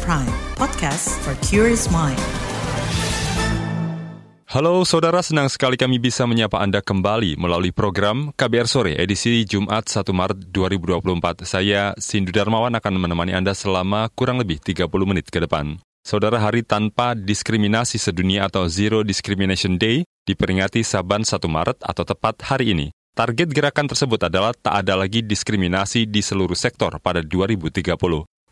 Prime, podcast for curious mind. Halo saudara, senang sekali kami bisa menyapa Anda kembali melalui program KBR Sore edisi Jumat 1 Maret 2024. Saya Sindu Darmawan akan menemani Anda selama kurang lebih 30 menit ke depan. Saudara Hari Tanpa Diskriminasi Sedunia atau Zero Discrimination Day diperingati Saban 1 Maret atau tepat hari ini. Target gerakan tersebut adalah tak ada lagi diskriminasi di seluruh sektor pada 2030.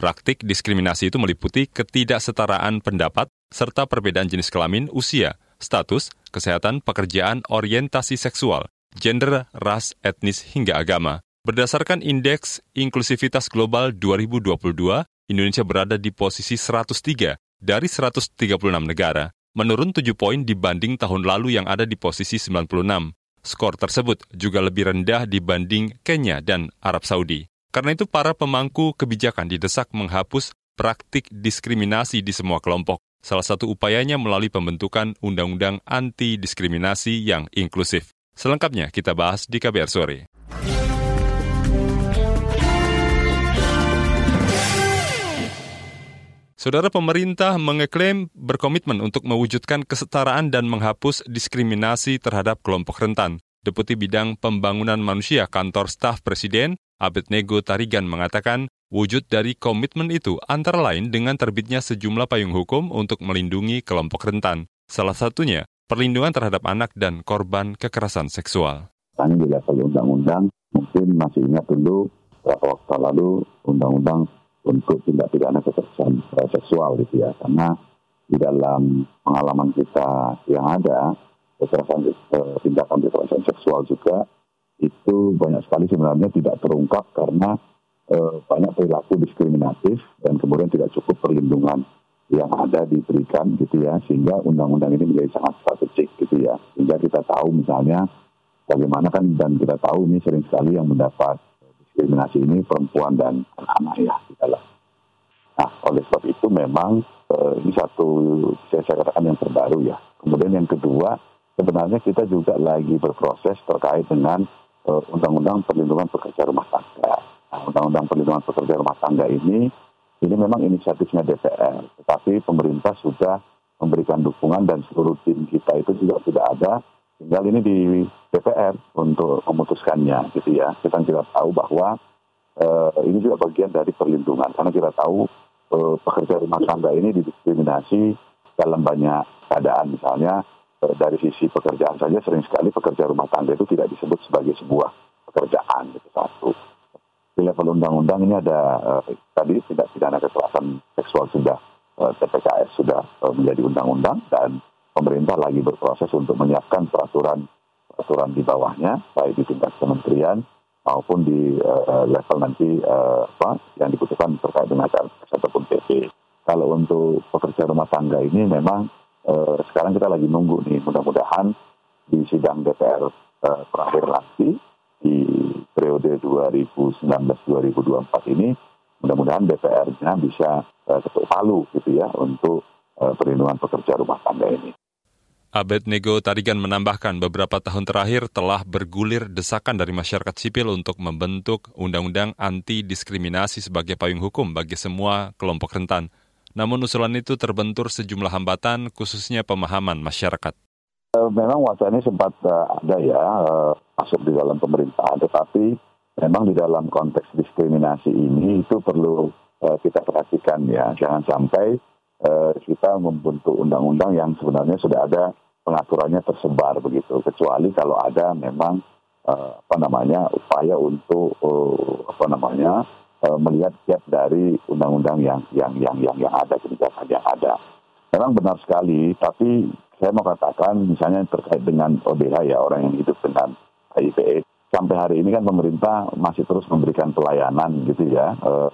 Praktik diskriminasi itu meliputi ketidaksetaraan pendapat serta perbedaan jenis kelamin, usia, status, kesehatan, pekerjaan, orientasi seksual, gender, ras, etnis, hingga agama. Berdasarkan Indeks Inklusivitas Global 2022, Indonesia berada di posisi 103 dari 136 negara, menurun 7 poin dibanding tahun lalu yang ada di posisi 96. Skor tersebut juga lebih rendah dibanding Kenya dan Arab Saudi. Karena itu para pemangku kebijakan didesak menghapus praktik diskriminasi di semua kelompok. Salah satu upayanya melalui pembentukan Undang-Undang Anti Diskriminasi yang inklusif. Selengkapnya kita bahas di KBR Sore. Saudara pemerintah mengeklaim berkomitmen untuk mewujudkan kesetaraan dan menghapus diskriminasi terhadap kelompok rentan. Deputi Bidang Pembangunan Manusia Kantor Staf Presiden, Abednego Tarigan mengatakan, wujud dari komitmen itu antara lain dengan terbitnya sejumlah payung hukum untuk melindungi kelompok rentan. Salah satunya, perlindungan terhadap anak dan korban kekerasan seksual. Tanya di level undang-undang, mungkin masih ingat dulu beberapa waktu lalu undang-undang untuk tindak pidana kekerasan seksual gitu ya. Karena di dalam pengalaman kita yang ada, kekerasan eh, tindakan kekerasan seksual juga itu banyak sekali sebenarnya tidak terungkap karena e, banyak perilaku diskriminatif dan kemudian tidak cukup perlindungan yang ada diberikan gitu ya sehingga undang-undang ini menjadi sangat strategik gitu ya sehingga kita tahu misalnya bagaimana kan dan kita tahu ini sering sekali yang mendapat diskriminasi ini perempuan dan anak-anak ya di dalam. Nah oleh sebab itu memang e, ini satu saya, saya katakan yang terbaru ya. Kemudian yang kedua sebenarnya kita juga lagi berproses terkait dengan Eh, Undang-Undang Perlindungan Pekerja Rumah Tangga. Nah, Undang-Undang Perlindungan Pekerja Rumah Tangga ini, ini memang inisiatifnya DPR, tetapi pemerintah sudah memberikan dukungan dan seluruh tim kita itu juga sudah ada. Tinggal ini di DPR untuk memutuskannya, gitu ya. Kita tidak tahu bahwa uh, ini juga bagian dari perlindungan, karena kita tahu uh, pekerja rumah tangga ini didiskriminasi dalam banyak keadaan, misalnya dari sisi pekerjaan saja sering sekali pekerja rumah tangga itu tidak disebut sebagai sebuah pekerjaan itu satu. Di level undang-undang ini ada uh, tadi tidak pidana kekerasan seksual sudah eh, TPKS sudah uh, menjadi undang-undang dan pemerintah lagi berproses untuk menyiapkan peraturan peraturan di bawahnya baik di tingkat kementerian maupun di uh, level nanti uh, apa yang dibutuhkan terkait dengan ataupun PP. Kalau untuk pekerja rumah tangga ini memang eh, sekarang kita lagi nunggu nih mudah-mudahan di sidang DPR eh, terakhir nanti di periode 2019-2024 ini mudah-mudahan DPR-nya bisa eh, ketuk palu gitu ya untuk eh, perlindungan pekerja rumah tangga ini. Abednego Tarigan menambahkan beberapa tahun terakhir telah bergulir desakan dari masyarakat sipil untuk membentuk undang-undang anti diskriminasi sebagai payung hukum bagi semua kelompok rentan. Namun usulan itu terbentur sejumlah hambatan, khususnya pemahaman masyarakat. Eh, memang wacana ini sempat uh, ada ya uh, masuk di dalam pemerintahan, tetapi memang di dalam konteks diskriminasi ini itu perlu kita perhatikan ya, jangan sampai kita membentuk undang-undang yang sebenarnya sudah ada pengaturannya tersebar begitu, kecuali kalau ada memang apa namanya upaya untuk apa namanya uh, melihat gap dari undang-undang yang yang yang yang yang ada kebijakan yang ada. Memang benar sekali, tapi saya mau katakan misalnya terkait dengan ODH ya orang yang hidup dengan HIV sampai hari ini kan pemerintah masih terus memberikan pelayanan gitu ya uh,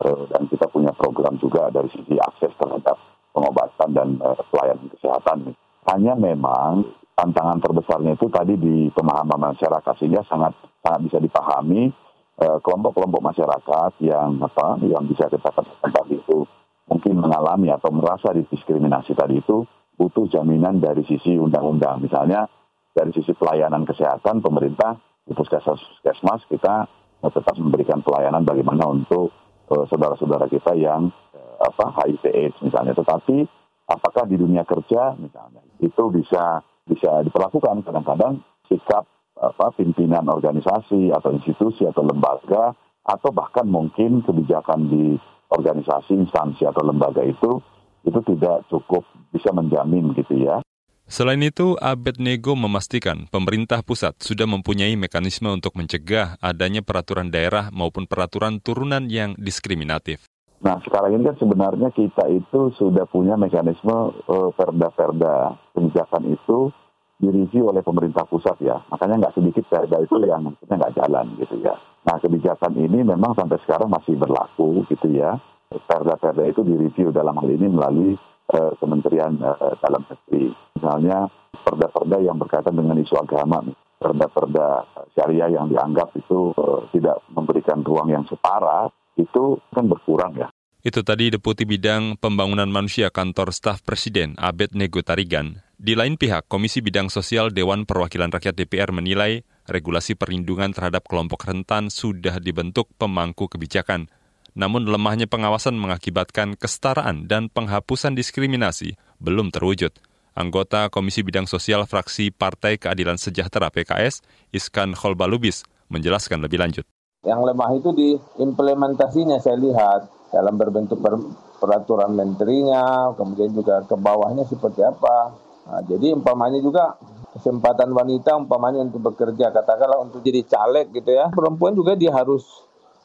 uh, dan kita punya program juga dari sisi akses terhadap pengobatan dan uh, pelayanan kesehatan. Hanya memang tantangan terbesarnya itu tadi di pemahaman masyarakat sehingga sangat sangat bisa dipahami Eh, kelompok-kelompok masyarakat yang apa yang bisa kita katakan tadi itu mungkin mengalami atau merasa didiskriminasi tadi itu butuh jaminan dari sisi undang-undang. Misalnya dari sisi pelayanan kesehatan pemerintah di puskesmas kita tetap memberikan pelayanan bagaimana untuk uh, saudara-saudara kita yang uh, apa HIV/AIDS misalnya. Tetapi apakah di dunia kerja misalnya itu bisa bisa diperlakukan kadang-kadang sikap apa pimpinan organisasi atau institusi atau lembaga atau bahkan mungkin kebijakan di organisasi instansi atau lembaga itu itu tidak cukup bisa menjamin gitu ya Selain itu, Abednego memastikan pemerintah pusat sudah mempunyai mekanisme untuk mencegah adanya peraturan daerah maupun peraturan turunan yang diskriminatif. Nah, sekarang ini kan sebenarnya kita itu sudah punya mekanisme uh, perda-perda kebijakan itu direview oleh pemerintah pusat ya. Makanya nggak sedikit perda itu yang maksudnya nggak jalan gitu ya. Nah, kebijakan ini memang sampai sekarang masih berlaku gitu ya. Perda-perda itu direview dalam hal ini melalui uh, Kementerian uh, Dalam Negeri misalnya perda-perda yang berkaitan dengan isu agama, perda-perda syariah yang dianggap itu uh, tidak memberikan ruang yang setara, itu kan berkurang ya. Itu tadi Deputi Bidang Pembangunan Manusia Kantor Staf Presiden Abed Nego Tarigan. Di lain pihak, Komisi Bidang Sosial Dewan Perwakilan Rakyat DPR menilai regulasi perlindungan terhadap kelompok rentan sudah dibentuk pemangku kebijakan. Namun lemahnya pengawasan mengakibatkan kesetaraan dan penghapusan diskriminasi belum terwujud. Anggota Komisi Bidang Sosial Fraksi Partai Keadilan Sejahtera PKS, Iskan Kholbalubis, menjelaskan lebih lanjut. Yang lemah itu di implementasinya saya lihat dalam berbentuk per, peraturan menterinya, kemudian juga ke bawahnya seperti apa. Nah, jadi umpamanya juga kesempatan wanita umpamanya untuk bekerja, katakanlah untuk jadi caleg gitu ya. Perempuan juga dia harus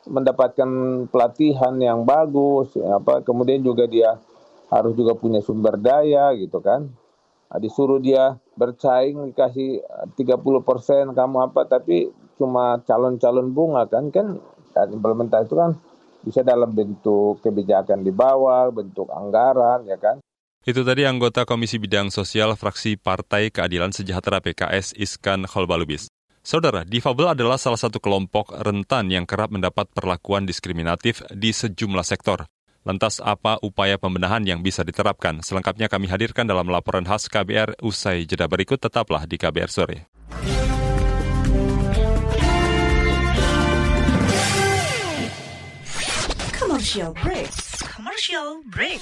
mendapatkan pelatihan yang bagus, apa kemudian juga dia harus juga punya sumber daya gitu kan. Nah, disuruh dia bersaing dikasih 30 eh, persen kamu apa tapi cuma calon-calon bunga kan kan implementasi itu kan bisa dalam bentuk kebijakan di bawah, bentuk anggaran ya kan. Itu tadi anggota Komisi Bidang Sosial Fraksi Partai Keadilan Sejahtera PKS Iskan Kholbalubis. Saudara, difabel adalah salah satu kelompok rentan yang kerap mendapat perlakuan diskriminatif di sejumlah sektor. Lantas apa upaya pembenahan yang bisa diterapkan? Selengkapnya kami hadirkan dalam laporan khas KBR usai jeda berikut tetaplah di KBR sore. Commercial break. Commercial break.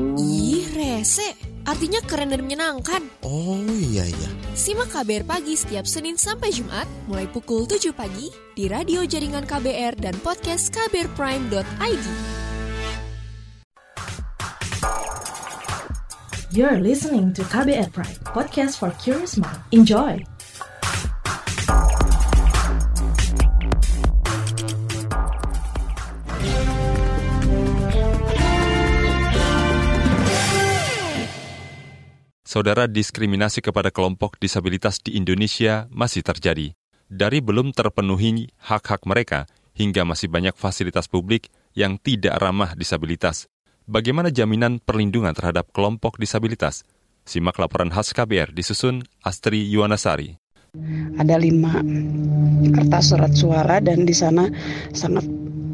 Rese. Artinya keren dan menyenangkan. Oh iya iya. Simak KBR Pagi setiap Senin sampai Jumat, mulai pukul 7 pagi, di radio jaringan KBR dan podcast kbrprime.id. You're listening to KBR Pride, podcast for curious mind. Enjoy! Saudara, diskriminasi kepada kelompok disabilitas di Indonesia masih terjadi. Dari belum terpenuhi hak-hak mereka, hingga masih banyak fasilitas publik yang tidak ramah disabilitas. Bagaimana jaminan perlindungan terhadap kelompok disabilitas? Simak laporan khas KBR disusun Astri Yuwanasari. Ada lima kertas surat suara dan di sana sangat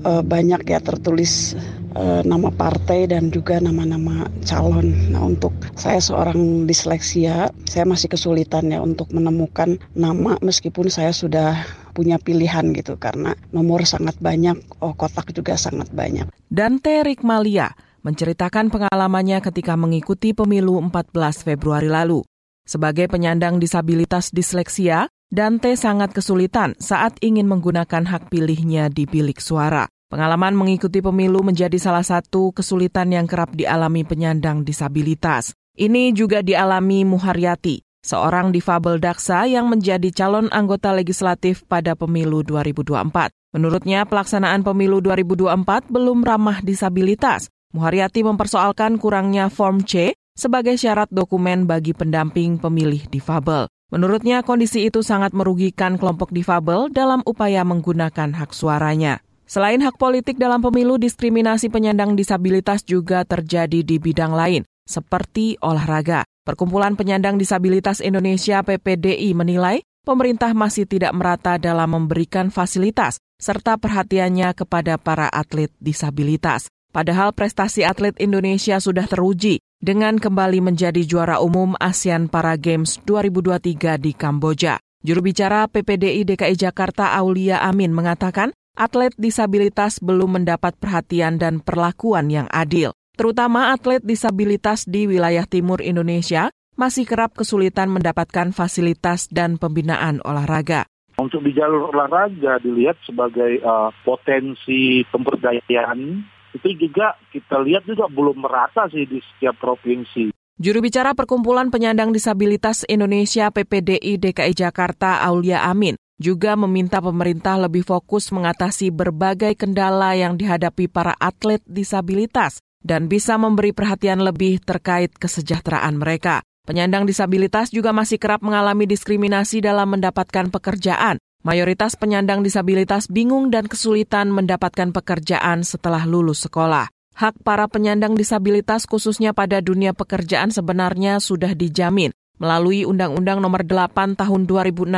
uh, banyak ya tertulis uh, nama partai dan juga nama-nama calon. Nah untuk saya seorang disleksia, saya masih kesulitan ya untuk menemukan nama meskipun saya sudah punya pilihan gitu karena nomor sangat banyak, oh kotak juga sangat banyak. Dante Rikmalia menceritakan pengalamannya ketika mengikuti pemilu 14 Februari lalu. Sebagai penyandang disabilitas disleksia, Dante sangat kesulitan saat ingin menggunakan hak pilihnya di bilik suara. Pengalaman mengikuti pemilu menjadi salah satu kesulitan yang kerap dialami penyandang disabilitas. Ini juga dialami Muharyati, seorang difabel daksa yang menjadi calon anggota legislatif pada pemilu 2024. Menurutnya, pelaksanaan pemilu 2024 belum ramah disabilitas Muharyati mempersoalkan kurangnya Form C sebagai syarat dokumen bagi pendamping pemilih difabel. Menurutnya kondisi itu sangat merugikan kelompok difabel dalam upaya menggunakan hak suaranya. Selain hak politik dalam pemilu, diskriminasi penyandang disabilitas juga terjadi di bidang lain, seperti olahraga. Perkumpulan Penyandang Disabilitas Indonesia PPDI menilai pemerintah masih tidak merata dalam memberikan fasilitas serta perhatiannya kepada para atlet disabilitas. Padahal prestasi atlet Indonesia sudah teruji dengan kembali menjadi juara umum ASEAN Para Games 2023 di Kamboja. Juru bicara PPDI DKI Jakarta Aulia Amin mengatakan, atlet disabilitas belum mendapat perhatian dan perlakuan yang adil terutama atlet disabilitas di wilayah timur Indonesia, masih kerap kesulitan mendapatkan fasilitas dan pembinaan olahraga. Untuk di jalur olahraga dilihat sebagai uh, potensi pemberdayaan, itu juga kita lihat juga belum merata sih di setiap provinsi. Juru bicara Perkumpulan Penyandang Disabilitas Indonesia PPDI DKI Jakarta Aulia Amin juga meminta pemerintah lebih fokus mengatasi berbagai kendala yang dihadapi para atlet disabilitas dan bisa memberi perhatian lebih terkait kesejahteraan mereka. Penyandang disabilitas juga masih kerap mengalami diskriminasi dalam mendapatkan pekerjaan. Mayoritas penyandang disabilitas bingung dan kesulitan mendapatkan pekerjaan setelah lulus sekolah. Hak para penyandang disabilitas khususnya pada dunia pekerjaan sebenarnya sudah dijamin melalui Undang-Undang Nomor 8 Tahun 2016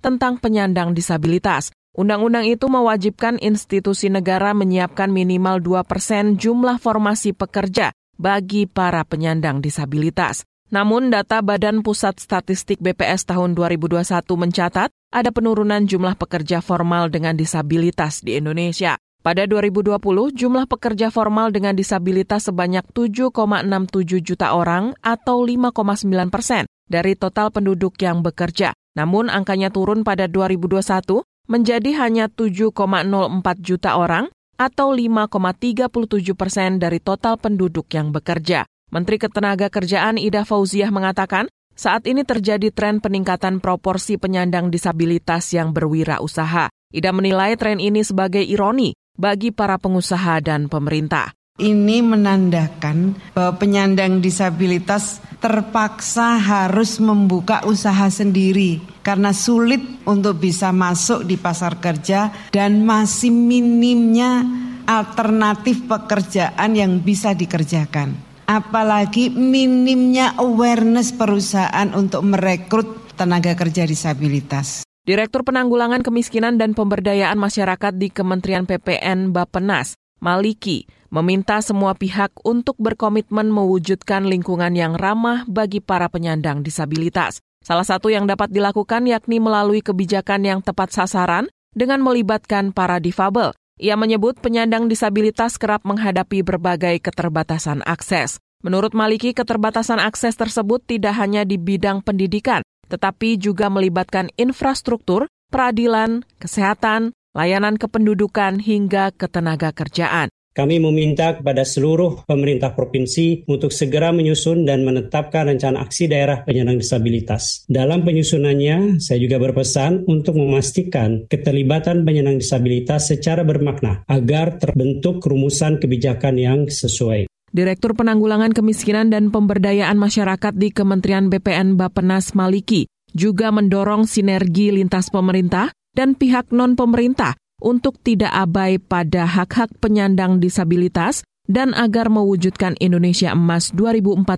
tentang penyandang disabilitas. Undang-undang itu mewajibkan institusi negara menyiapkan minimal 2 persen jumlah formasi pekerja bagi para penyandang disabilitas. Namun data Badan Pusat Statistik BPS tahun 2021 mencatat ada penurunan jumlah pekerja formal dengan disabilitas di Indonesia. Pada 2020, jumlah pekerja formal dengan disabilitas sebanyak 7,67 juta orang atau 5,9 persen dari total penduduk yang bekerja. Namun angkanya turun pada 2021 menjadi hanya 7,04 juta orang atau 5,37 persen dari total penduduk yang bekerja. Menteri Ketenagakerjaan Ida Fauziah mengatakan, saat ini terjadi tren peningkatan proporsi penyandang disabilitas yang berwirausaha. Ida menilai tren ini sebagai ironi bagi para pengusaha dan pemerintah. Ini menandakan bahwa penyandang disabilitas terpaksa harus membuka usaha sendiri karena sulit untuk bisa masuk di pasar kerja dan masih minimnya alternatif pekerjaan yang bisa dikerjakan. Apalagi minimnya awareness perusahaan untuk merekrut tenaga kerja disabilitas. Direktur Penanggulangan Kemiskinan dan Pemberdayaan Masyarakat di Kementerian PPN Bapenas, Maliki, meminta semua pihak untuk berkomitmen mewujudkan lingkungan yang ramah bagi para penyandang disabilitas. Salah satu yang dapat dilakukan yakni melalui kebijakan yang tepat sasaran dengan melibatkan para difabel. Ia menyebut penyandang disabilitas kerap menghadapi berbagai keterbatasan akses. Menurut Maliki, keterbatasan akses tersebut tidak hanya di bidang pendidikan, tetapi juga melibatkan infrastruktur, peradilan, kesehatan, layanan kependudukan, hingga ketenaga kerjaan. Kami meminta kepada seluruh pemerintah provinsi untuk segera menyusun dan menetapkan rencana aksi daerah penyandang disabilitas. Dalam penyusunannya, saya juga berpesan untuk memastikan keterlibatan penyandang disabilitas secara bermakna agar terbentuk rumusan kebijakan yang sesuai. Direktur Penanggulangan Kemiskinan dan Pemberdayaan Masyarakat di Kementerian BPN Bapenas Maliki juga mendorong sinergi lintas pemerintah dan pihak non-pemerintah untuk tidak abai pada hak-hak penyandang disabilitas dan agar mewujudkan Indonesia Emas 2045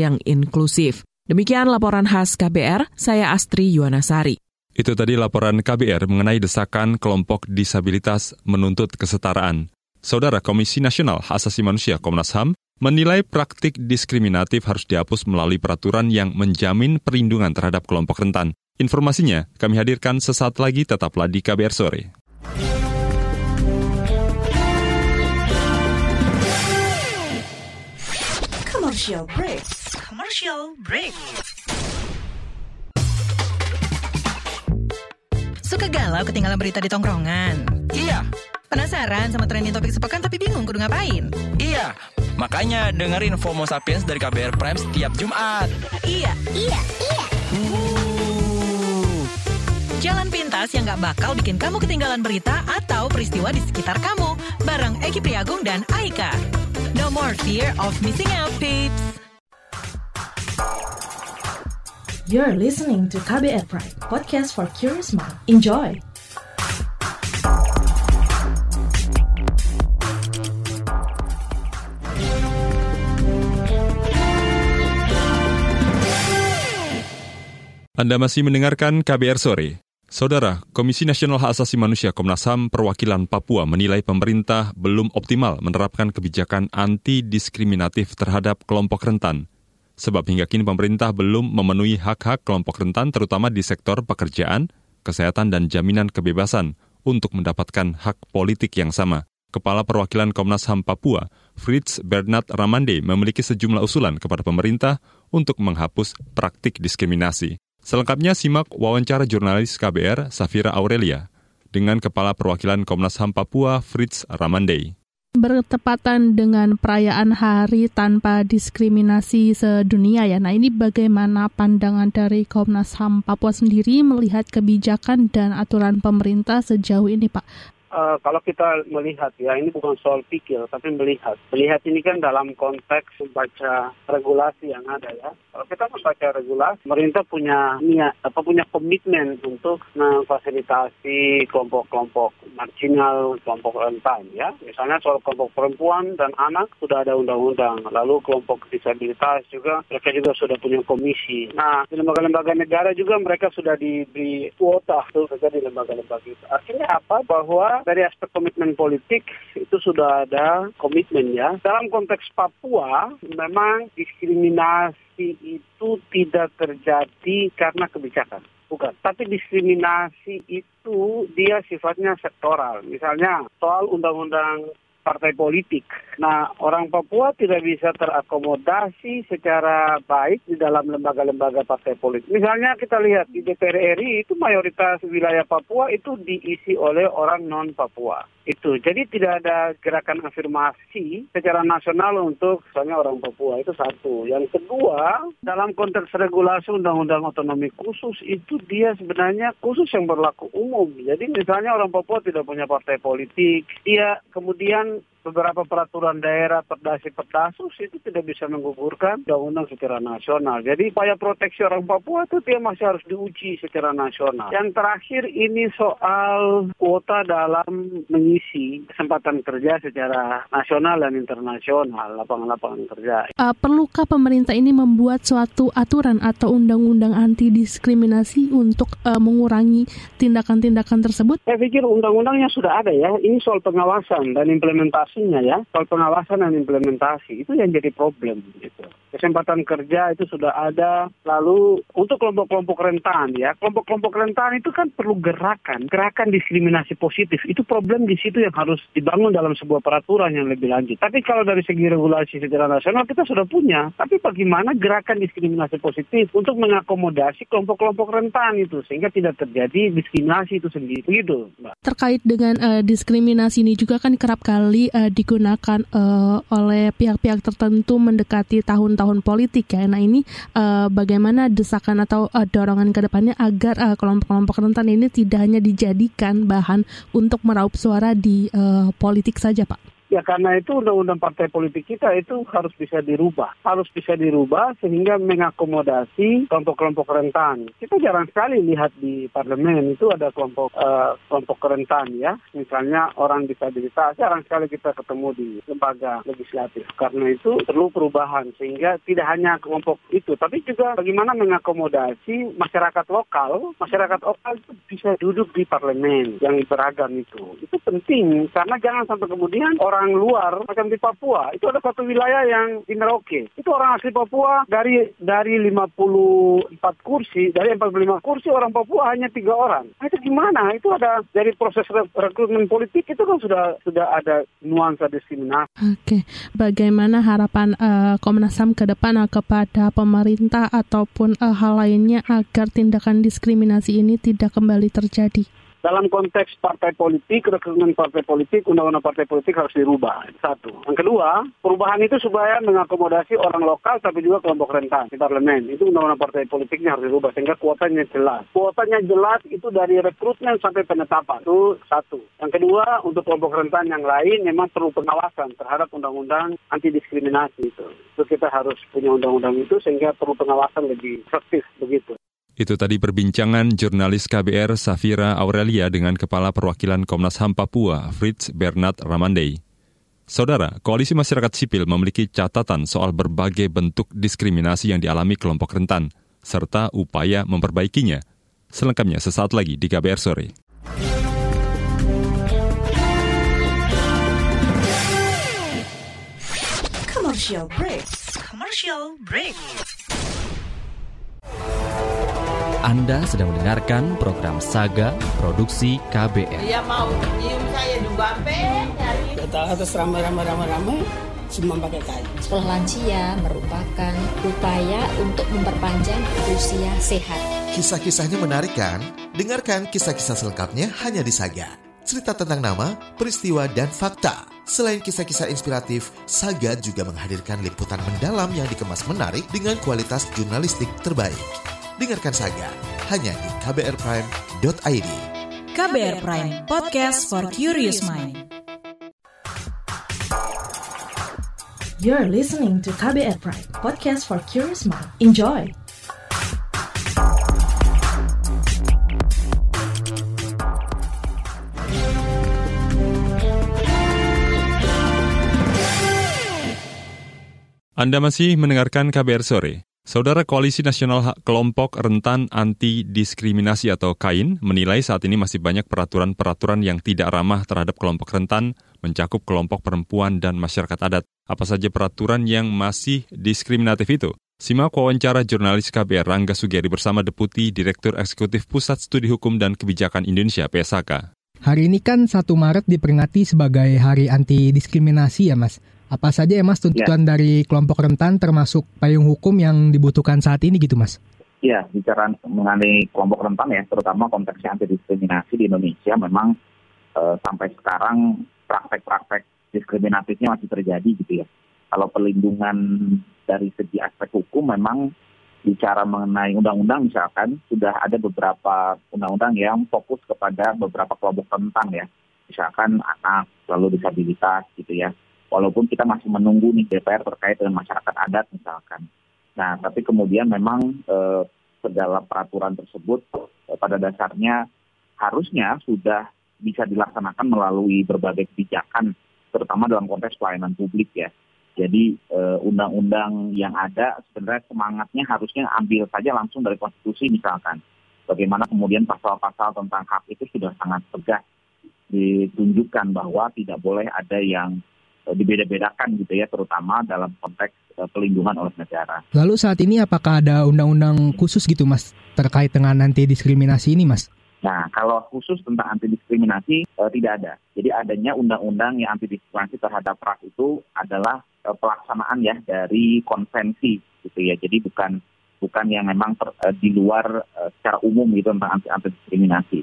yang inklusif. Demikian laporan khas KBR, saya Astri Yuwanasari. Itu tadi laporan KBR mengenai desakan kelompok disabilitas menuntut kesetaraan. Saudara Komisi Nasional Hak Asasi Manusia Komnas HAM menilai praktik diskriminatif harus dihapus melalui peraturan yang menjamin perlindungan terhadap kelompok rentan. Informasinya kami hadirkan sesaat lagi tetaplah di KBR sore. Commercial break. Commercial break. Suka galau ketinggalan berita di tongkrongan? Iya. Penasaran sama trending topik sepekan tapi bingung kudu ngapain? Iya. Makanya dengerin FOMO Sapiens dari KBR Prime setiap Jumat. Iya. Iya, iya. Uh. Jalan pintas yang gak bakal bikin kamu ketinggalan berita atau peristiwa di sekitar kamu. Bareng Eki Priagung dan Aika. No more fear of missing out, peeps. You're listening to KBR Pride, podcast for curious mind. Enjoy! Anda masih mendengarkan KBR Sore. Saudara, Komisi Nasional Hak Asasi Manusia Komnas HAM perwakilan Papua menilai pemerintah belum optimal menerapkan kebijakan anti-diskriminatif terhadap kelompok rentan. Sebab hingga kini pemerintah belum memenuhi hak-hak kelompok rentan terutama di sektor pekerjaan, kesehatan, dan jaminan kebebasan untuk mendapatkan hak politik yang sama. Kepala Perwakilan Komnas HAM Papua, Fritz Bernard Ramande, memiliki sejumlah usulan kepada pemerintah untuk menghapus praktik diskriminasi. Selengkapnya simak wawancara jurnalis KBR Safira Aurelia dengan Kepala Perwakilan Komnas HAM Papua Fritz Ramandei. Bertepatan dengan perayaan Hari Tanpa Diskriminasi Sedunia ya. Nah ini bagaimana pandangan dari Komnas HAM Papua sendiri melihat kebijakan dan aturan pemerintah sejauh ini Pak? Uh, kalau kita melihat ya ini bukan soal pikir tapi melihat. Melihat ini kan dalam konteks membaca regulasi yang ada ya. Kalau kita membaca regulasi pemerintah punya niat apa punya komitmen untuk memfasilitasi kelompok-kelompok marginal kelompok rentan ya. Misalnya soal kelompok perempuan dan anak sudah ada undang-undang. Lalu kelompok disabilitas juga mereka juga sudah punya komisi. Nah di lembaga-lembaga negara juga mereka sudah diberi kuota tuh di lembaga-lembaga itu. Artinya apa? Bahwa dari aspek komitmen politik itu sudah ada komitmen ya. Dalam konteks Papua memang diskriminasi itu tidak terjadi karena kebijakan. Bukan. Tapi diskriminasi itu dia sifatnya sektoral. Misalnya soal undang-undang partai politik. Nah, orang Papua tidak bisa terakomodasi secara baik di dalam lembaga-lembaga partai politik. Misalnya kita lihat di DPR RI itu mayoritas wilayah Papua itu diisi oleh orang non Papua. Itu. Jadi tidak ada gerakan afirmasi secara nasional untuk misalnya orang Papua itu satu. Yang kedua, dalam konteks regulasi undang-undang otonomi khusus itu dia sebenarnya khusus yang berlaku umum. Jadi misalnya orang Papua tidak punya partai politik, dia kemudian um, beberapa peraturan daerah perdasi perdasus itu tidak bisa menggugurkan undang-undang secara nasional. Jadi upaya proteksi orang Papua itu dia masih harus diuji secara nasional. Yang terakhir ini soal kuota dalam mengisi kesempatan kerja secara nasional dan internasional lapangan-lapangan kerja. Uh, perlukah pemerintah ini membuat suatu aturan atau undang-undang anti diskriminasi untuk uh, mengurangi tindakan-tindakan tersebut? Saya pikir undang-undangnya sudah ada ya. Ini soal pengawasan dan implementasi implementasinya ya, soal pengawasan dan implementasi itu yang jadi problem gitu. Kesempatan kerja itu sudah ada. Lalu untuk kelompok-kelompok rentan ya, kelompok-kelompok rentan itu kan perlu gerakan, gerakan diskriminasi positif. Itu problem di situ yang harus dibangun dalam sebuah peraturan yang lebih lanjut. Tapi kalau dari segi regulasi secara nasional kita sudah punya. Tapi bagaimana gerakan diskriminasi positif untuk mengakomodasi kelompok-kelompok rentan itu sehingga tidak terjadi diskriminasi itu sendiri. Mbak. Terkait dengan uh, diskriminasi ini juga kan kerap kali uh, digunakan uh, oleh pihak-pihak tertentu mendekati tahun-tahun politik ya. Nah ini uh, bagaimana desakan atau uh, dorongan ke depannya agar uh, kelompok-kelompok rentan ini tidak hanya dijadikan bahan untuk meraup suara di uh, politik saja Pak? Ya karena itu undang-undang partai politik kita itu harus bisa dirubah. Harus bisa dirubah sehingga mengakomodasi kelompok-kelompok rentan. Kita jarang sekali lihat di parlemen itu ada kelompok uh, kelompok rentan ya. Misalnya orang disabilitas jarang sekali kita ketemu di lembaga legislatif. Karena itu perlu perubahan sehingga tidak hanya kelompok itu tapi juga bagaimana mengakomodasi masyarakat lokal. Masyarakat lokal itu bisa duduk di parlemen yang beragam itu. Itu penting karena jangan sampai kemudian orang orang luar macam di Papua itu ada satu wilayah yang di Merauke itu orang asli Papua dari dari 54 kursi dari 45 kursi orang Papua hanya tiga orang nah, itu gimana itu ada dari proses rekrutmen politik itu kan sudah sudah ada nuansa diskriminasi. Oke, bagaimana harapan uh, Komnas HAM ke depan uh, kepada pemerintah ataupun uh, hal lainnya agar tindakan diskriminasi ini tidak kembali terjadi? Dalam konteks partai politik, rekrutmen partai politik, undang-undang partai politik harus dirubah. Satu. Yang kedua, perubahan itu supaya mengakomodasi orang lokal tapi juga kelompok rentan di parlemen. Itu undang-undang partai politiknya harus dirubah sehingga kuotanya jelas. Kuotanya jelas itu dari rekrutmen sampai penetapan. Itu satu. Yang kedua, untuk kelompok rentan yang lain memang perlu pengawasan terhadap undang-undang anti diskriminasi itu. Itu kita harus punya undang-undang itu sehingga perlu pengawasan lebih efektif begitu. Itu tadi perbincangan jurnalis KBR Safira Aurelia dengan Kepala Perwakilan Komnas HAM Papua, Fritz Bernard Ramandei. Saudara, Koalisi Masyarakat Sipil memiliki catatan soal berbagai bentuk diskriminasi yang dialami kelompok rentan. serta upaya memperbaikinya. Selengkapnya sesaat lagi di KBR Sore. Commercial break. Commercial break. Anda sedang mendengarkan program Saga Produksi KBR. Dia mau nyium saya juga nyari. Kita atas ramai-ramai ramai-ramai semua pakai kain. Sekolah lansia merupakan upaya untuk memperpanjang usia sehat. Kisah-kisahnya menarik kan? Dengarkan kisah-kisah selengkapnya hanya di Saga. Cerita tentang nama, peristiwa, dan fakta. Selain kisah-kisah inspiratif, Saga juga menghadirkan liputan mendalam yang dikemas menarik dengan kualitas jurnalistik terbaik. Dengarkan Saga hanya di kbrprime.id. KBR Prime, podcast for curious mind. You're listening to KBR Prime, podcast for curious mind. Enjoy! Anda masih mendengarkan KBR Sore. Saudara Koalisi Nasional Hak Kelompok Rentan Anti Diskriminasi atau KAIN menilai saat ini masih banyak peraturan-peraturan yang tidak ramah terhadap kelompok rentan, mencakup kelompok perempuan dan masyarakat adat. Apa saja peraturan yang masih diskriminatif itu? Simak wawancara jurnalis KBR Rangga Sugeri bersama Deputi Direktur Eksekutif Pusat Studi Hukum dan Kebijakan Indonesia PSHK. Hari ini kan 1 Maret diperingati sebagai Hari Anti Diskriminasi ya Mas. Apa saja ya Mas tuntutan ya. dari kelompok rentan termasuk payung hukum yang dibutuhkan saat ini gitu Mas? Ya, bicara mengenai kelompok rentan ya, terutama konteksnya anti diskriminasi di Indonesia memang e, sampai sekarang praktek-praktek diskriminatifnya masih terjadi gitu ya. Kalau perlindungan dari segi aspek hukum memang bicara mengenai undang-undang misalkan sudah ada beberapa undang-undang yang fokus kepada beberapa kelompok rentan ya. Misalkan anak, lalu disabilitas gitu ya walaupun kita masih menunggu nih DPR terkait dengan masyarakat adat misalkan. Nah, tapi kemudian memang eh, segala peraturan tersebut eh, pada dasarnya harusnya sudah bisa dilaksanakan melalui berbagai kebijakan, terutama dalam konteks pelayanan publik ya. Jadi eh, undang-undang yang ada sebenarnya semangatnya harusnya ambil saja langsung dari konstitusi misalkan. Bagaimana kemudian pasal-pasal tentang hak itu sudah sangat tegas ditunjukkan bahwa tidak boleh ada yang dibeda-bedakan gitu ya, terutama dalam konteks uh, pelindungan oleh negara. Lalu saat ini apakah ada undang-undang khusus gitu mas terkait dengan anti diskriminasi ini mas? Nah, kalau khusus tentang anti diskriminasi uh, tidak ada. Jadi adanya undang-undang yang anti diskriminasi terhadap ras itu adalah uh, pelaksanaan ya dari konvensi gitu ya. Jadi bukan bukan yang memang ter, uh, di luar uh, secara umum gitu tentang anti anti diskriminasi.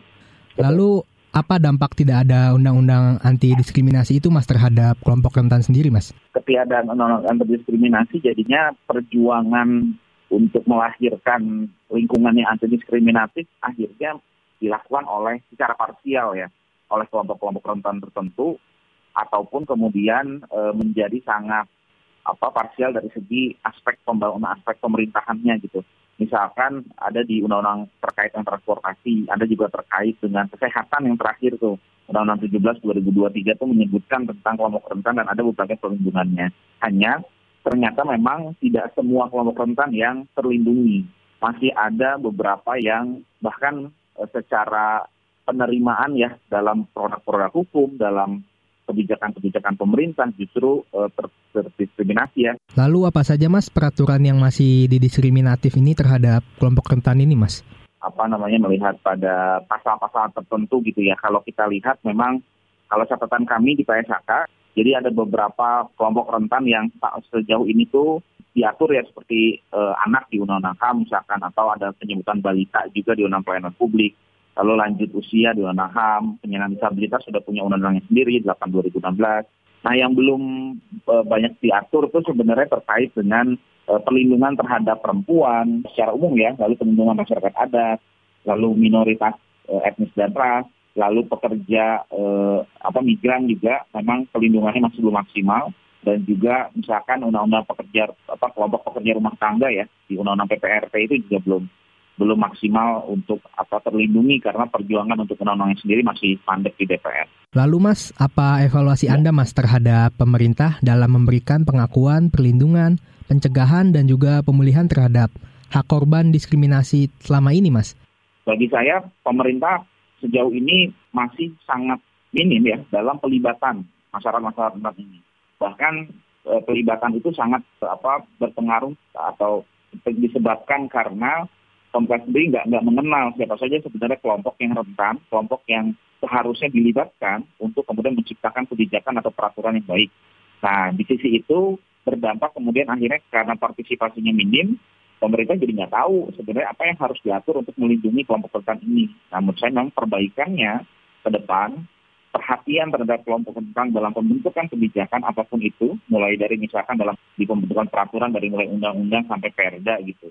Lalu apa dampak tidak ada undang-undang anti diskriminasi itu mas terhadap kelompok rentan sendiri mas? Ketiadaan undang-undang anti diskriminasi jadinya perjuangan untuk melahirkan lingkungan yang anti diskriminatif akhirnya dilakukan oleh secara parsial ya oleh kelompok-kelompok rentan tertentu ataupun kemudian e, menjadi sangat apa parsial dari segi aspek pembangunan aspek pemerintahannya gitu misalkan ada di undang-undang terkait dengan transportasi, ada juga terkait dengan kesehatan yang terakhir tuh. Undang-Undang 17 2023 itu menyebutkan tentang kelompok rentan dan ada beberapa perlindungannya. Hanya ternyata memang tidak semua kelompok rentan yang terlindungi. Masih ada beberapa yang bahkan eh, secara penerimaan ya dalam produk-produk hukum, dalam kebijakan-kebijakan pemerintah justru uh, terdiskriminasi ya. Lalu apa saja mas peraturan yang masih didiskriminatif ini terhadap kelompok rentan ini mas? Apa namanya melihat pada pasal-pasal tertentu gitu ya. Kalau kita lihat memang kalau catatan kami di PSHK, jadi ada beberapa kelompok rentan yang sejauh ini tuh diatur ya seperti uh, anak di Undang-Undang HAM misalkan atau ada penyebutan balita juga di Undang Pelayanan Publik lalu lanjut usia di Undang HAM, penyandang disabilitas sudah punya undang-undangnya sendiri 8 2016. Nah, yang belum e, banyak diatur itu sebenarnya terkait dengan e, perlindungan terhadap perempuan secara umum ya, lalu perlindungan masyarakat adat, lalu minoritas e, etnis dan ras, lalu pekerja e, apa migran juga memang perlindungannya masih belum maksimal dan juga misalkan undang-undang pekerja apa kelompok pekerja rumah tangga ya di undang-undang PPRT itu juga belum belum maksimal untuk apa terlindungi karena perjuangan untuk undang-undangnya sendiri masih pandek di DPR. Lalu Mas, apa evaluasi ya. Anda Mas terhadap pemerintah dalam memberikan pengakuan, perlindungan, pencegahan dan juga pemulihan terhadap hak korban diskriminasi selama ini, Mas? Bagi saya, pemerintah sejauh ini masih sangat minim ya dalam pelibatan masyarakat-masyarakat ini. Bahkan e, pelibatan itu sangat apa berpengaruh atau disebabkan karena pemerintah sendiri nggak nggak mengenal siapa saja sebenarnya kelompok yang rentan, kelompok yang seharusnya dilibatkan untuk kemudian menciptakan kebijakan atau peraturan yang baik. Nah, di sisi itu berdampak kemudian akhirnya karena partisipasinya minim, pemerintah jadi nggak tahu sebenarnya apa yang harus diatur untuk melindungi kelompok rentan ini. Namun saya memang perbaikannya ke depan, perhatian terhadap kelompok rentan dalam pembentukan kebijakan apa pun itu, mulai dari misalkan dalam di pembentukan peraturan dari mulai undang-undang sampai perda gitu.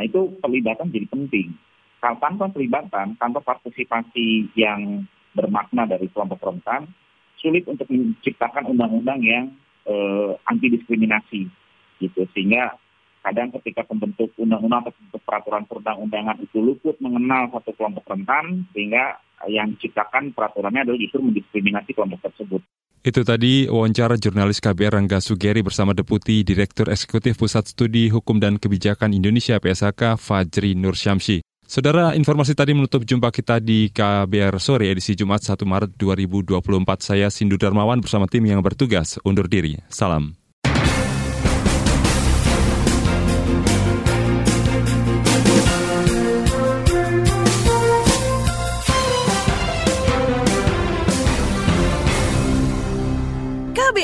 Nah itu pelibatan jadi penting. Tanpa pelibatan, tanpa partisipasi yang bermakna dari kelompok rentan, sulit untuk menciptakan undang-undang yang eh, anti diskriminasi gitu sehingga kadang ketika pembentuk undang-undang atau pembentuk peraturan perundang-undangan itu luput mengenal satu kelompok rentan sehingga yang diciptakan peraturannya adalah justru mendiskriminasi kelompok tersebut. Itu tadi wawancara jurnalis KBR Rangga Sugeri bersama Deputi Direktur Eksekutif Pusat Studi Hukum dan Kebijakan Indonesia PSHK Fajri Nur Syamsi. Saudara, informasi tadi menutup jumpa kita di KBR Sore edisi Jumat 1 Maret 2024. Saya Sindu Darmawan bersama tim yang bertugas undur diri. Salam.